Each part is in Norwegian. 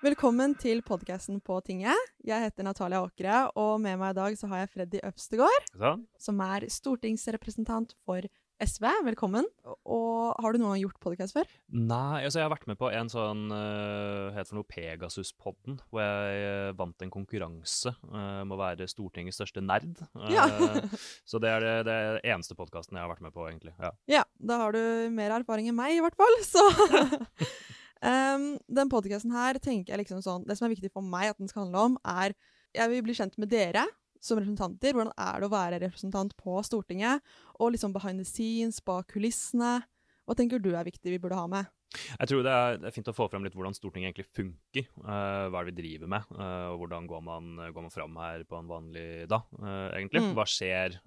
Velkommen til podkasten På tinget. Jeg heter Natalia Åkre, og med meg i dag så har jeg Freddy Øvstegård, som er stortingsrepresentant for SV. Velkommen. Og har du noen gang gjort podkast før? Nei, altså jeg har vært med på en sånn uh, het for noe Pegasus-podden, hvor jeg eh, vant en konkurranse uh, om å være Stortingets største nerd. Uh, Ja. så det er det, det er eneste podkasten jeg har vært med på, egentlig. Ja. Ja, da har du mer erfaring enn meg, i hvert fall. Så um, den podkasten her tenker jeg liksom sånn Det som er viktig for meg at den skal handle om, er Jeg vil bli kjent med dere som representanter. Hvordan er det å være representant på Stortinget? Og liksom behind the scenes, bak kulissene. Hva tenker du er viktig vi burde ha med? Jeg tror det er, det er fint å få fram litt hvordan Stortinget egentlig funker. eh, hva er det vi driver med, eh, og hvordan går man, går man fram her på en vanlig dag, eh, egentlig. Mm. Hva skjer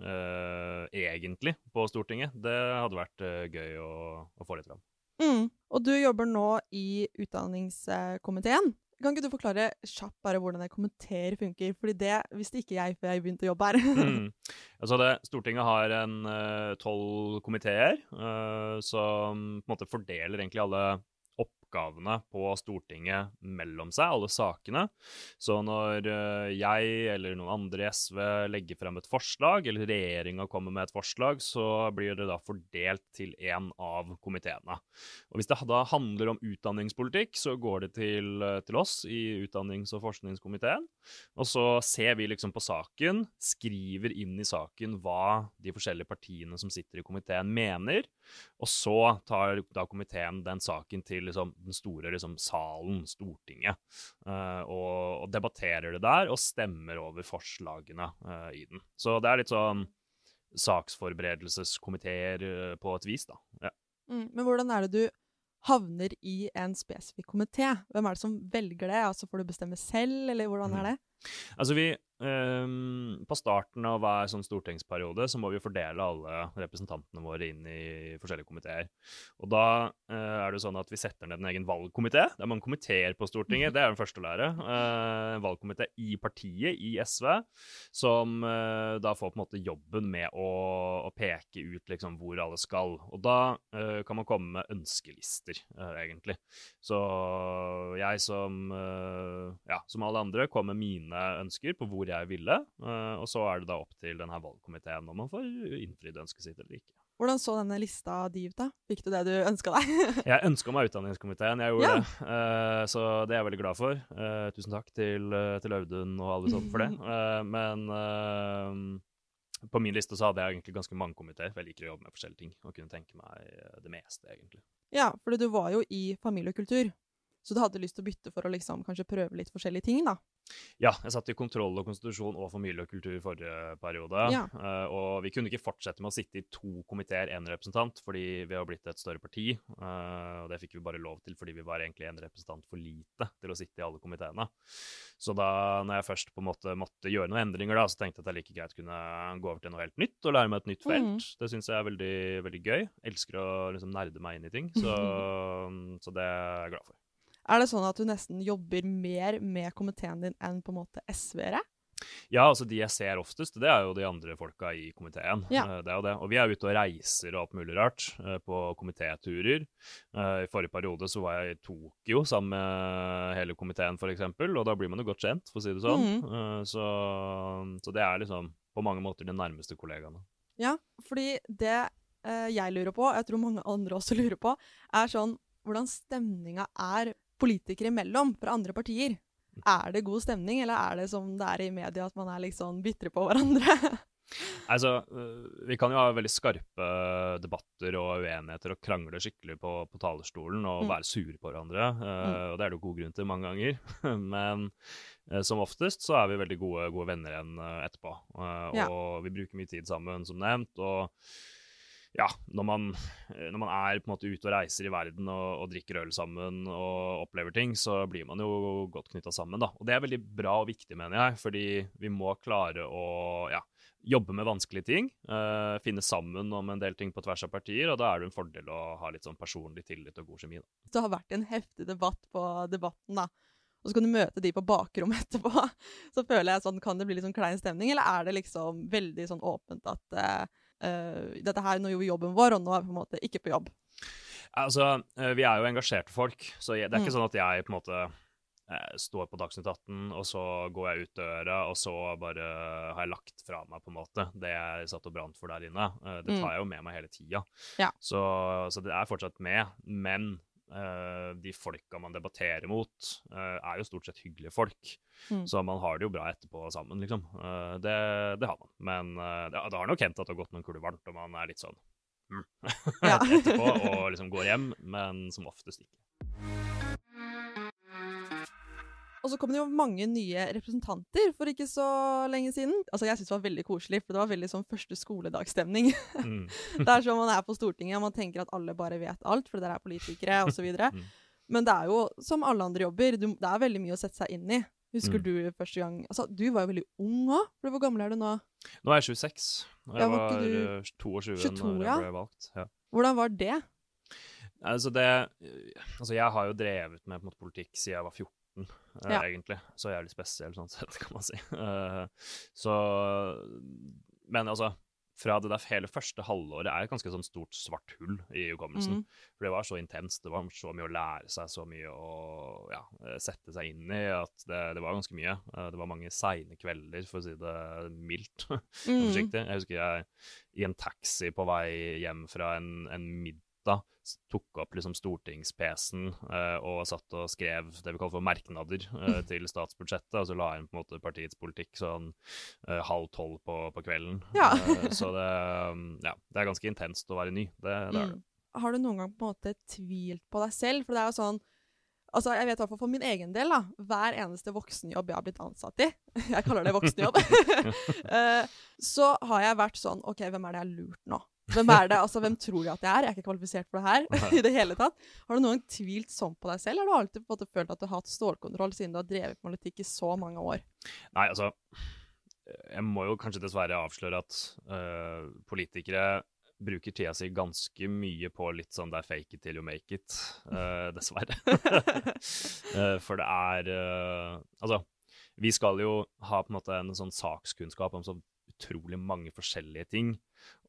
egentlig på Stortinget? Det hadde vært gøy å, å få litt fram. Mm. Og du jobber nå i utdanningskomiteen. Kan ikke du forklare kjapt bare hvordan en komiteer funker? Fordi det visste ikke jeg før jeg begynte å jobbe her. Mm. Altså det, Stortinget har en eh, tolv komiteer uh, som på en måte fordeler egentlig alle oppgavene på Stortinget mellom seg, alle sakene. Så når eh, jeg eller noen andre i SV legger frem et forslag, eller regjeringa kommer med et forslag, så blir det da fordelt til én av komiteene. Og Hvis det da handler om utdanningspolitikk, så går det til, eh, til oss i utdannings- og forskningskomiteen. Og så ser vi liksom på saken, skriver inn i saken hva de forskjellige partiene som sitter i komiteen mener, og så tar da komiteen den saken til liksom, den store liksom, salen, Stortinget, eh, og, og debatterer det der og stemmer over forslagene eh, i den. Så det er litt sånn saksforberedelseskomiteer eh, på et vis, da. Ja. Mm. Men hvordan er det du havner i en spesifikk komité? Hvem er det som velger det? Altså Får du bestemme selv, eller hvordan er det? Altså vi, um, På starten av hver sånn stortingsperiode så må vi fordele alle representantene våre inn i forskjellige komiteer. Og da uh, er det sånn at vi setter ned en egen valgkomité. Det er mange komiteer på Stortinget, det er den første å lære. Eh, en valgkomité i partiet, i SV, som uh, da får på en måte jobben med å, å peke ut liksom hvor alle skal. Og da kan man komme med ønskelister, egentlig. Så jeg som, ja, som alle andre kommer med mine ønsker på hvor jeg ville, eh, og så er det da opp til denne valgkomiteen om man får innfridd ønsket sitt eller ikke. Hvordan så denne lista di ut, da? Fikk du det du ønska deg? Jeg ønska meg utdanningskomiteen, jeg gjorde Ja. det. Uh, så det er jeg veldig glad for. Uh, tusen takk til, til Audun og alle sammen for det. Uh, men på min liste så hadde jeg egentlig ganske mange komiteer, for jeg liker å jobbe med forskjellige ting og kunne tenke meg det meste, egentlig. ja, for du var jo i familie og kultur, så du hadde lyst til å bytte for å liksom kanskje prøve litt forskjellige ting, da. Ja, jeg satt i kontroll og konstitusjon og familie og kultur i forrige periode. Ja. eh, og vi kunne ikke fortsette med å sitte i to komiteer, én representant, fordi vi har blitt et større parti. eh, og det fikk vi bare lov til fordi vi var egentlig en representant for lite til å sitte i alle komiteene. Så da når jeg først på en måte måtte gjøre noen endringer, da, så tenkte jeg at er like greit kunne gå over til noe helt nytt og lære meg et nytt felt. Mm. Det syns jeg er veldig, veldig gøy. Elsker å liksom nerde meg inn i ting, så, så det er jeg glad for. Er det sånn at du nesten jobber mer med komiteen din enn på en måte SV-ere? Ja, altså de jeg ser oftest, det er jo de andre folka i komiteen. Ja. Eh, Det er jo det. Og vi er ute og reiser og alt mulig rart eh, på komitéturer. Eh, I forrige periode så var jeg i Tokyo sammen med hele komiteen, f.eks., og da blir man jo godt kjent, for å si det sånn. Eh, Så, så det er liksom på mange måter de nærmeste kollegaene. Ja, fordi det jeg lurer på, og jeg tror mange andre også lurer på, er sånn hvordan stemninga er politikere imellom fra andre partier. Er det god stemning, eller er det som det er i media, at man er litt sånn bitre på hverandre? Altså, øh, Vi kan jo ha veldig skarpe debatter og uenigheter og krangle skikkelig på, på talerstolen og Mm. være sure på hverandre. Mm. Og det er det jo god grunn til mange ganger. Men øh, som oftest så er vi veldig gode, gode venner igjen øh, etterpå. og Ja. Vi bruker mye tid sammen, som nevnt. og ja, når man, eh, når man er på en måte ute og reiser i verden og, og drikker øl sammen og opplever ting, så blir man jo godt knytta sammen. da. Og det er veldig bra og viktig, mener jeg, fordi vi må klare å ja, jobbe med vanskelige ting. Uh, finne sammen om en del ting på tvers av partier, og da er det en fordel å ha litt sånn personlig tillit og god kjemi. da. Det har vært en heftig debatt på debatten, da. Og så kan du møte de på bakrommet etterpå. Så føler jeg sånn, kan det bli litt sånn klein stemning, eller er det liksom veldig sånn åpent at eh, eh, dette her, nå gjorde vi jobben vår, og nå er vi på en måte ikke på jobb. Altså, eh, Vi er jo engasjerte folk, så jeg, det er ikke Mm. sånn at jeg på en måte står på Dagsnytt 18, og så går jeg ut døra, og så bare har jeg lagt fra meg på en måte det jeg satt og brant for der inne. Eh, det tar jeg jo med meg hele tida. Ja. Så, så det er fortsatt med. Men eh, de folka man debatterer mot, eh, er jo stort sett hyggelige folk. Mm. Så man har det jo bra etterpå sammen, liksom. Eh, det, det har man. Men eh, det, det har nok hendt at det har gått noen kuler varmt, og man er litt sånn mm. Ja. etterpå og liksom går hjem, men som oftest ikke. Og så kom det jo mange nye representanter for ikke så lenge siden. Altså, Jeg syns det var veldig koselig, for det var veldig sånn første skoledagsstemning. Mm. det er sånn man er på Stortinget, og man tenker at alle bare vet alt, for dere er politikere, osv. Mm. Men det er jo som alle andre jobber, du, det er veldig mye å sette seg inn i. Husker Mm. du første gang Altså, du var jo veldig ung òg. Hvor gammel er du nå? Nå er jeg 26, og jeg Ja, var var ikke du eh, 22 da ja? jeg ble valgt. Ja. Hvordan var det? Altså, det Altså, jeg har jo drevet med måte, politikk siden jeg var 14, eh, Ja. egentlig. Så jævlig spesiell sånn sett, kan man si. Eh, så Men altså fra det der hele første halvåret er et ganske sånn stort svart hull i hukommelsen. Mm. For det var så intenst, det var så mye å lære seg, så mye å ja, eh, sette seg inn i, at det, det var ganske mye. Det var mange seine kvelder, for å si det mildt Mm. forsiktig. Jeg husker jeg i en taxi på vei hjem fra en, en middag s- tok opp liksom stortings-PC-en eh, og satt og skrev det vi kaller for merknader eh, til statsbudsjettet, og så la jeg inn på en måte partiets politikk sånn eh, halv tolv på, på kvelden. Ja. Eh, så det, um, ja, det er ganske intenst å være ny. Det, det det. Mm. Har du noen gang på en måte tvilt på deg selv? For det er jo sånn Altså, jeg vet i For min egen del, da. Hver eneste voksenjobb jeg har blitt ansatt i, jeg kaller det voksenjobb, eh, så har jeg vært sånn OK, hvem er det jeg har lurt nå? Hvem er det? Altså, hvem tror jeg at jeg er? Jeg er ikke kvalifisert for det her i det hele tatt. Har du noen gang tvilt sånn på deg selv, har du alltid måte følt at du har hatt stålkontroll siden du har drevet politikk i så mange år? Nei, altså Jeg må jo kanskje dessverre avsløre at uh, politikere bruker tida si ganske mye på litt sånn det er fake it till you make it, uh, dessverre. uh, for det er Altså, vi skal jo ha på en måte en sånn sakskunnskap om så utrolig mange forskjellige ting.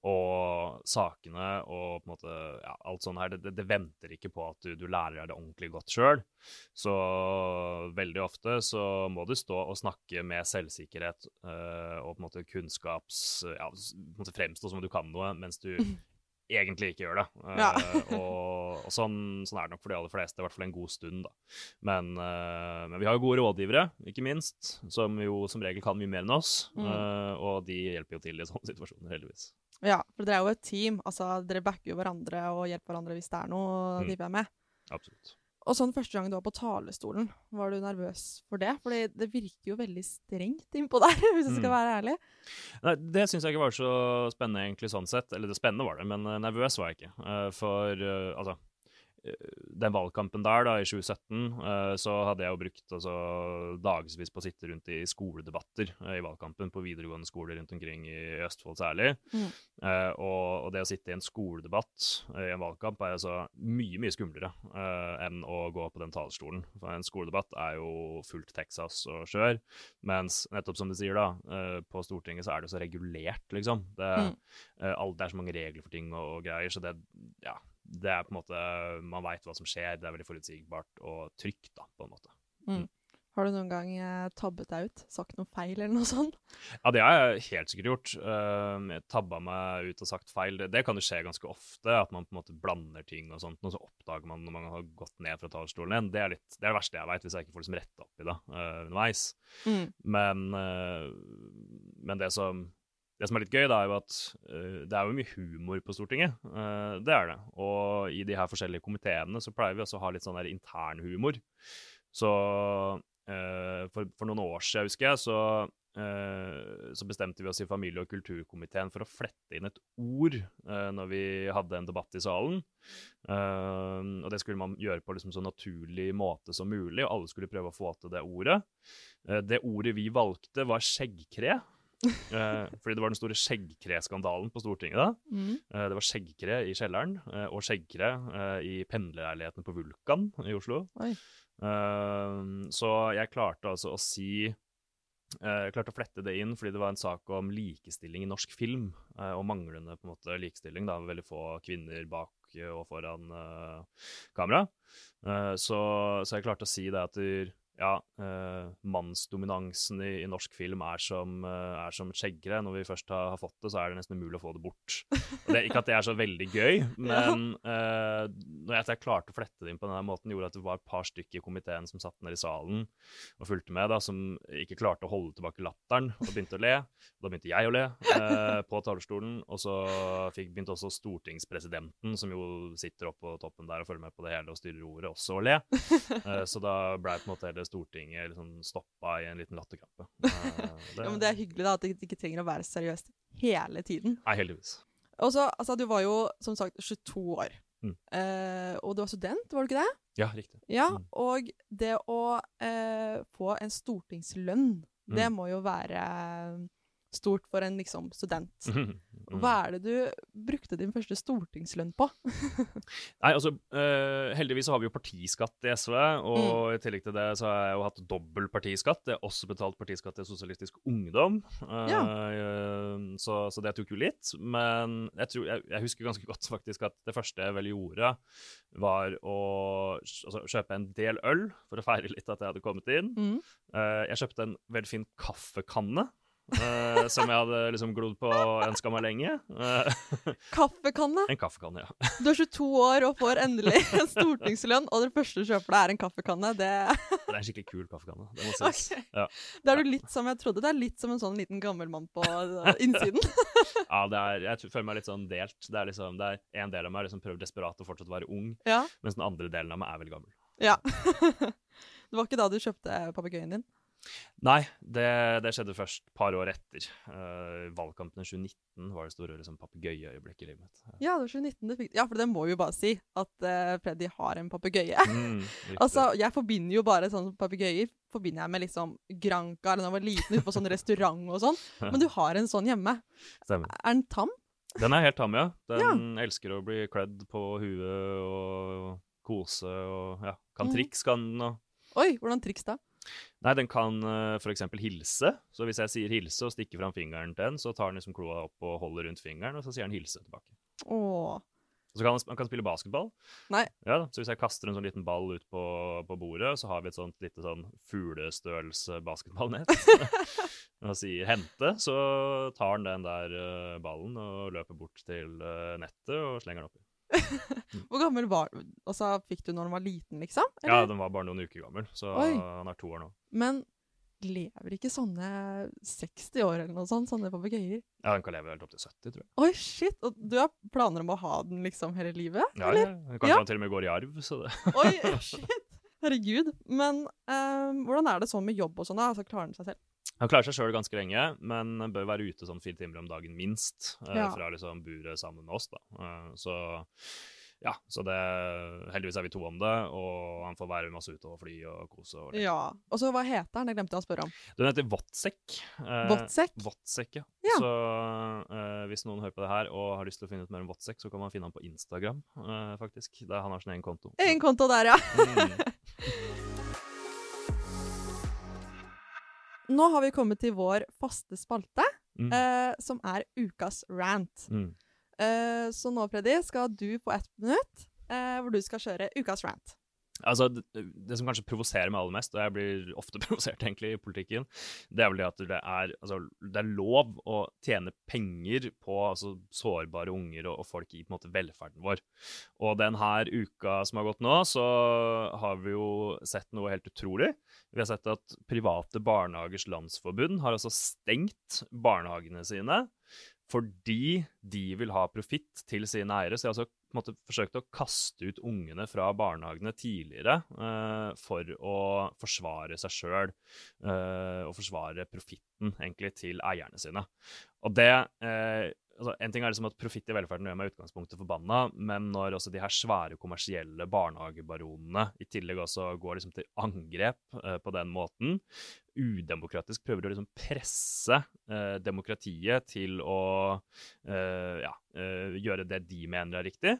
Og sakene og på en måte ja, alt sånt her, det, det, det venter ikke på at du, du lærer deg det ordentlig godt sjøl. Så veldig ofte så må du stå og snakke med selvsikkerhet eh, og på en måte kunnskaps... Ja, på en måte fremstå som om du kan noe, mens du egentlig ikke gjør det. Eh, Ja. og og sånn, sånn er det nok for de aller fleste, i hvert fall en god stund. da. Men, uh, men vi har jo gode rådgivere, ikke minst, som jo som regel kan mye mer enn oss. Mm. eh, og de hjelper jo til i sånne situasjoner, heldigvis. Ja, for dere er jo et team. Altså, dere backer jo hverandre og hjelper hverandre hvis det er noe, Mm. tipper jeg med. Absolutt. Og sånn første gang du var på talerstolen, var du nervøs for det? Fordi det virker jo veldig strengt innpå der, hvis jeg skal Mm. være ærlig. Nei, Det syns jeg ikke var så spennende, egentlig, sånn sett. Eller det spennende var det, men eh, nervøs var jeg ikke. Eh, for eh, altså den valgkampen der, da, i 2017, eh, så hadde jeg jo brukt altså, dagevis på å sitte rundt i skoledebatter eh, i valgkampen på videregående skoler rundt omkring i Østfold særlig. Mm. Eh, og, og det å sitte i en skoledebatt eh, i en valgkamp er altså mye, mye skumlere eh, enn å gå på den talerstolen. For en skoledebatt er jo fullt Texas og skjør, mens nettopp som du sier, da, eh, på Stortinget så er det så regulert, liksom. Det, Mm. eh, det er så mange regler for ting og, og greier, så det, ja, det er på en måte Man veit hva som skjer, det er veldig forutsigbart og trygt, da, på en måte. Har du noen gang eh, tabbet deg ut? Sagt noe feil, eller noe sånt? Ja, det har jeg helt sikkert gjort. Jeg Tabba meg ut og sagt feil. Det, kan jo skje ganske ofte, at man på en måte blander ting og sånt, og så oppdager man når man har gått ned fra talerstolen igjen. Det er, litt, det er det verste jeg veit, hvis jeg ikke får liksom retta opp i det uh, underveis. Mm. Men, eh, men det som det som er litt gøy, da, er jo at uh, det er jo mye humor på Stortinget. Uh, det er det. Og i de her forskjellige komiteene så pleier vi også å ha litt sånn der intern humor. Så uh, for, for noen år siden, husker jeg, så, så bestemte vi oss i familie- og kulturkomiteen for å flette inn et ord når vi hadde en debatt i salen. Og det skulle man gjøre på liksom så naturlig måte som mulig, og alle skulle prøve å få til det ordet. Det ordet vi valgte, var skjeggkre. Eh, fordi det var den store skjeggkreskandalen på Stortinget da. Mm. Eh, det var skjeggkre i kjelleren, eh, og skjeggkre i pendlerleilighetene på Vulkan i Oslo. Eh, så jeg klarte altså å si Jeg klarte å flette det inn fordi det var en sak om likestilling i norsk film, og manglende på en måte likestilling. da, Veldig få kvinner bak og foran kamera. Så, så jeg klarte å si det at der, ja, eh, mannsdominansen i, i, norsk film er som, eh, er som skjeggere. Når vi først har, har, fått det, så er det nesten umulig å få det bort. Det, ikke at det er så veldig gøy, men eh, når jeg, jeg, klarte å flette det inn på denne måten, gjorde at det var et par stykker i komiteen som satt nede i salen og fulgte med, da, som ikke klarte å holde tilbake latteren og begynte å le. Da begynte jeg å le eh, på talerstolen, og så fikk, begynte også stortingspresidenten, som jo sitter oppe på toppen der og følger med på det hele og styrer ordet, også å le. Eh, så da ble på en måte hele Stortinget liksom stoppa i en liten latterkrampe. Uh, ja, men det er hyggelig da, at det ikke trenger å være seriøst hele tiden. Nei, heldigvis. Og så, altså, Du var jo som sagt 22 år. Mm. Eh, og du var student, var du ikke det? Ja, riktig. Ja, mm. Og det å eh, få en stortingslønn, mm. det må jo være stort for en liksom, student. Mm. Hva er det du brukte din første stortingslønn på? Nei, altså, uh, Heldigvis så har vi jo partiskatt i SV, og mm. i tillegg til det så har jeg jo hatt dobbel partiskatt. Jeg har også betalt partiskatt til Sosialistisk Ungdom, uh, ja. uh, så, så, det tok jo litt. Men jeg, tror, jeg, jeg, husker ganske godt faktisk at det første jeg vel gjorde, var å altså, kjøpe en del øl for å feire litt at jeg hadde kommet inn. Mm. jeg kjøpte en veldig fin kaffekanne Uh, som jeg hadde liksom glodd på og ønska meg lenge. Uh, kaffekanne? En kaffekanne, ja. Du er 22 år og får endelig en stortingslønn, og det første du kjøper deg, er en kaffekanne. Det... det er en skikkelig kul kaffekanne. Det må sies. Okay. Ja. Det er du litt som jeg trodde. Det er litt som en sånn liten gammel mann på innsiden. ja, er, jeg føler meg litt sånn delt. Det er liksom, det er en del av meg liksom prøver desperat å fortsatt være ung, ja. mens den andre delen av meg er veldig gammel. Ja. det var ikke da du kjøpte papegøyen din? Nei, det, det, skjedde først et par år etter. Uh, valgkampen i 2019 var det store liksom, papegøyeøyeblikket i livet mitt. Ja, det var 2019 det fikk Ja, for det må vi jo bare si, at uh, Freddy har en papegøye. Mm, altså, jeg forbinder jo bare sånne papegøyer forbinder jeg med liksom Granca eller da jeg var liten, ute på sånn restaurant og sånn. Men du har en sånn hjemme. Stemmer. Er den tam? Den er helt tam, ja. Den ja. elsker å bli kledd på huet og kose og ja, kan mm. triks, kan den. Og... Oi, hvordan triks da? Nei, den kan uh, f.eks. hilse. Så hvis jeg sier hilse og stikker fram fingeren til den, så tar den liksom kloa opp og holder rundt fingeren, og så sier den hilse tilbake. Åh. Så kan man kan spille basketball. Nei. Ja, så hvis jeg kaster en sånn liten ball ut på, på bordet, så har vi et sånt lite sånn fuglestørrelse basketballnett. og sier 'hente', så tar den den der uh, ballen og løper bort til uh, nettet og slenger den oppi. Hvor gammel var? Altså, Fikk du når den var liten, liksom? Eller? Ja, den var bare noen uker gammel, så Oi. han er to år nå. Men lever ikke sånne 60 år eller noe sånt, sånne papegøyer? Ja, den kan leve helt opp til 70, tror jeg. Oi, shit! Og du har planer om å ha den liksom hele livet? Ja, eller? ja. kanskje ja. han til og med går i arv, så det Oi, shit! Herregud. Men um, hvordan er det sånn med jobb og sånn? da? Altså, Klarer den seg selv? Han klarer seg sjøl ganske lenge, men bør være ute sånn fire timer om dagen minst. Uh, ja. Fra liksom buret sammen med oss, da. Uh, så ja, så det, heldigvis er vi to om det, og han får være masse ute og fly og kose. Og ja, og så Hva heter han? Det glemte jeg å spørre om. Den heter Votsek. Eh, Votsek? Votsek, ja. ja. Så eh, hvis noen hører på det her og har lyst til å finne ut mer om Votsek, så kan man finne han på Instagram, eh, faktisk. Der han har sin egen konto. Egen konto der, ja. Mm. Nå har vi kommet til vår faste spalte, mm. eh, som er ukas rant. Mm. Eh, så nå, Freddy, skal du få ett minutt eh, hvor du skal kjøre ukas rant. Altså, det, som kanskje provoserer meg aller mest, og jeg blir ofte provosert egentlig i politikken, det er vel det at det er, altså, det er lov å tjene penger på altså, sårbare unger og, og, folk i på en måte velferden vår. Og denne uka som har gått nå, så har vi jo sett noe helt utrolig. Vi har sett at Private Barnehagers Landsforbund har altså stengt barnehagene sine fordi de vil ha profitt til sine eiere. Så de har altså måte forsøkt å kaste ut ungene fra barnehagene tidligere uh, for å forsvare seg sjøl uh, og forsvare profitten egentlig til eierne sine. Og det uh, altså, En ting er liksom at profitt i velferden gjør meg i utgangspunktet forbanna, men når også de her svære kommersielle barnehagebaronene i tillegg også går liksom til angrep uh, på den måten, udemokratisk prøver å liksom presse uh, demokratiet til å uh, ja, gjøre det de mener er riktig,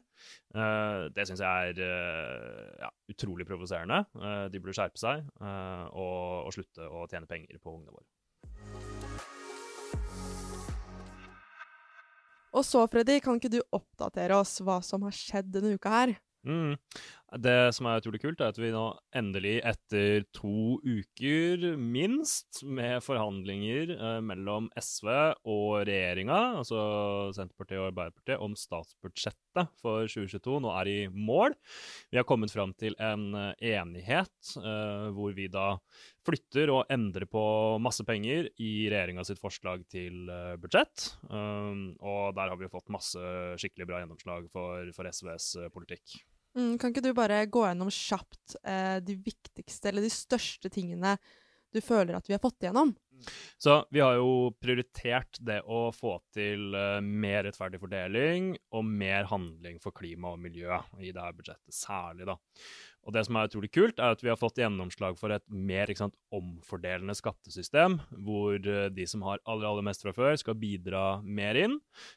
det syns jeg er ja, utrolig provoserende. de burde skjerpe seg og, og slutte å tjene penger på ungene våre. Og så, Freddy, kan ikke du oppdatere oss hva som har skjedd denne uka her? Mm. Det som er utrolig kult, er at vi nå endelig, etter to uker minst, med forhandlinger eh, mellom SV og regjeringa, altså Senterpartiet og Arbeiderpartiet, om statsbudsjettet for 2022 nå er i mål. Vi har kommet fram til en eh, enighet eh, hvor vi da flytter og endrer på masse penger i regjeringa sitt forslag til eh, budsjett. Um, og der har vi jo fått masse skikkelig bra gjennomslag for, for SVs politikk. Mm, kan ikke du bare gå gjennom kjapt eh, de viktigste eller de største tingene du føler at vi har fått igjennom? Så vi har jo prioritert det å få til uh, mer rettferdig fordeling og mer handling for klima og miljø i dette budsjettet, særlig, da. Og det som er utrolig kult, er at vi har fått gjennomslag for et mer sant, omfordelende skattesystem, hvor uh, de som har aller, aller mest fra før, skal bidra mer inn,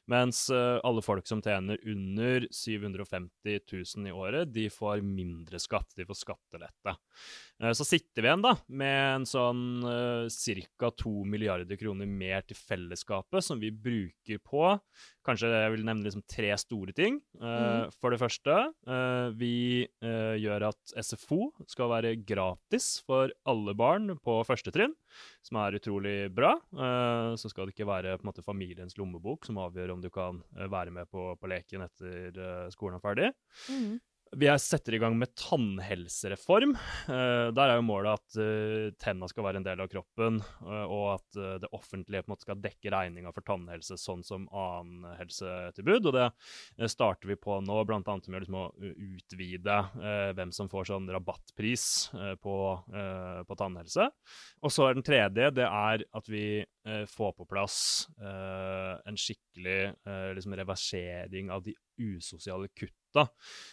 mens uh, alle folk som tjener under 750 000 i året, de får mindre skatt. De får skattelette. Uh, så sitter vi igjen da med en sånn ca. 2 milliarder kroner mer til fellesskapet, som vi bruker på Kanskje jeg vil nevne liksom tre store ting. Mm. For det første, vi gjør at SFO skal være gratis for alle barn på første trinn, som er utrolig bra. Uh, så skal det ikke være måte, familiens lommebok som avgjør om du kan uh, være med på, på leken etter uh, skolen er ferdig. Mm. Vi setter i gang med tannhelsereform. Uh, der er jo målet at uh, tenna skal være en del av kroppen, uh, og at det offentlige på en måte skal dekke regninga for tannhelse sånn som annen helsetilbud. Og det starter vi på nå, bl.a. med liksom, å utvide hvem som får sånn rabattpris på, på, tannhelse. Og så er den tredje det er at vi får på plass en skikkelig liksom, reversering av de usosiale kutta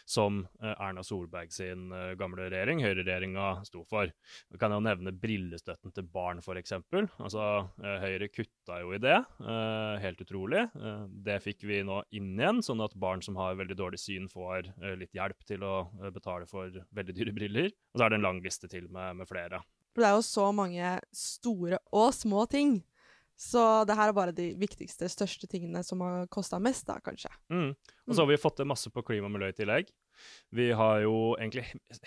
som eh, Erna Solberg sin eh, gamle regjering, høyreregjeringa, sto for. Vi kan jo nevne brillestøtten til barn, f.eks. Altså, eh, Høyre kutta jo i det. Helt utrolig. Det fikk vi nå inn igjen, sånn at barn som har veldig dårlig syn, får litt hjelp til å betale for veldig dyre briller. Og så er det en lang liste til med, med flere. For det er jo så mange store og små ting så det her er bare de viktigste, største tingene som har kosta mest, da, kanskje. Mm. Og så har vi fått til masse på klima og miljø i tillegg. Vi har jo egentlig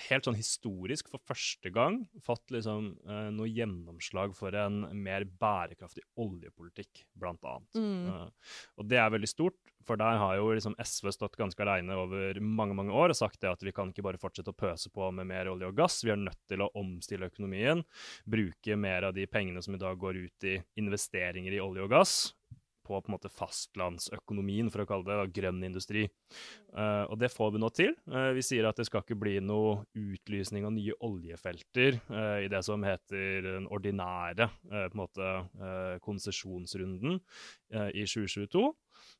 helt sånn historisk for første gang fått liksom eh, noe gjennomslag for en mer bærekraftig oljepolitikk, blant annet. Mm. Eh, og det er veldig stort, for der har jo liksom SV stått ganske aleine over mange mange år og sagt det at vi kan ikke bare fortsette å pøse på med mer olje og gass, vi er nødt til å omstille økonomien, bruke mer av de pengene som i dag går ut i investeringer i olje og gass, på på en måte fastlandsøkonomien, for å kalle det grønn industri. Uh, og det får vi nå til. Uh, vi sier at det skal ikke bli noe utlysning av nye oljefelter uh, i det som heter den ordinære på en måte konsesjonsrunden i 2022.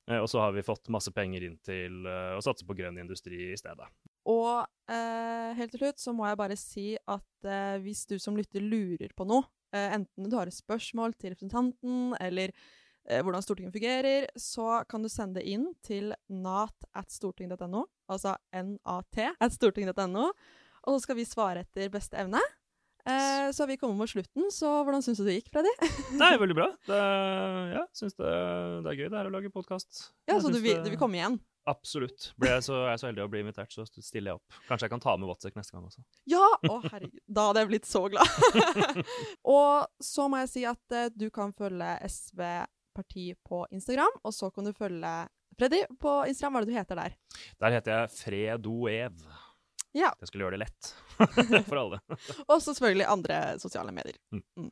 og så har vi fått masse penger inn til å satse på grønn industri i stedet. Og helt til slutt så må jeg bare si at hvis du som lytter lurer på noe, enten du har et spørsmål til representanten eller eh, hvordan Stortinget fungerer, så kan du sende det inn til nat.stortinget.no, altså nat at stortinget.no, og så skal vi svare etter beste evne. Eh, så vi kommet mot slutten, så hvordan syns du det gikk, Freddy? Nei, veldig bra. Det, ja, syns det, det, er gøy det her å lage podkast. Ja, så du vil, du vil, komme igjen? Absolutt. Ble jeg, så, jeg er så heldig å bli invitert, så stiller jeg opp. Kanskje jeg kan ta med WhatsApp neste gang også. Ja! Å, herregud. Da hadde jeg blitt så glad. og så må jeg si at uh, du kan følge SV parti på Instagram, og så kan du følge Freddy på Instagram. Hva er det du heter der? Der heter jeg Fredoev. Ja. Jeg skulle gjøre det lett for alle. og så selvfølgelig andre sosiale medier. Mm. Mm.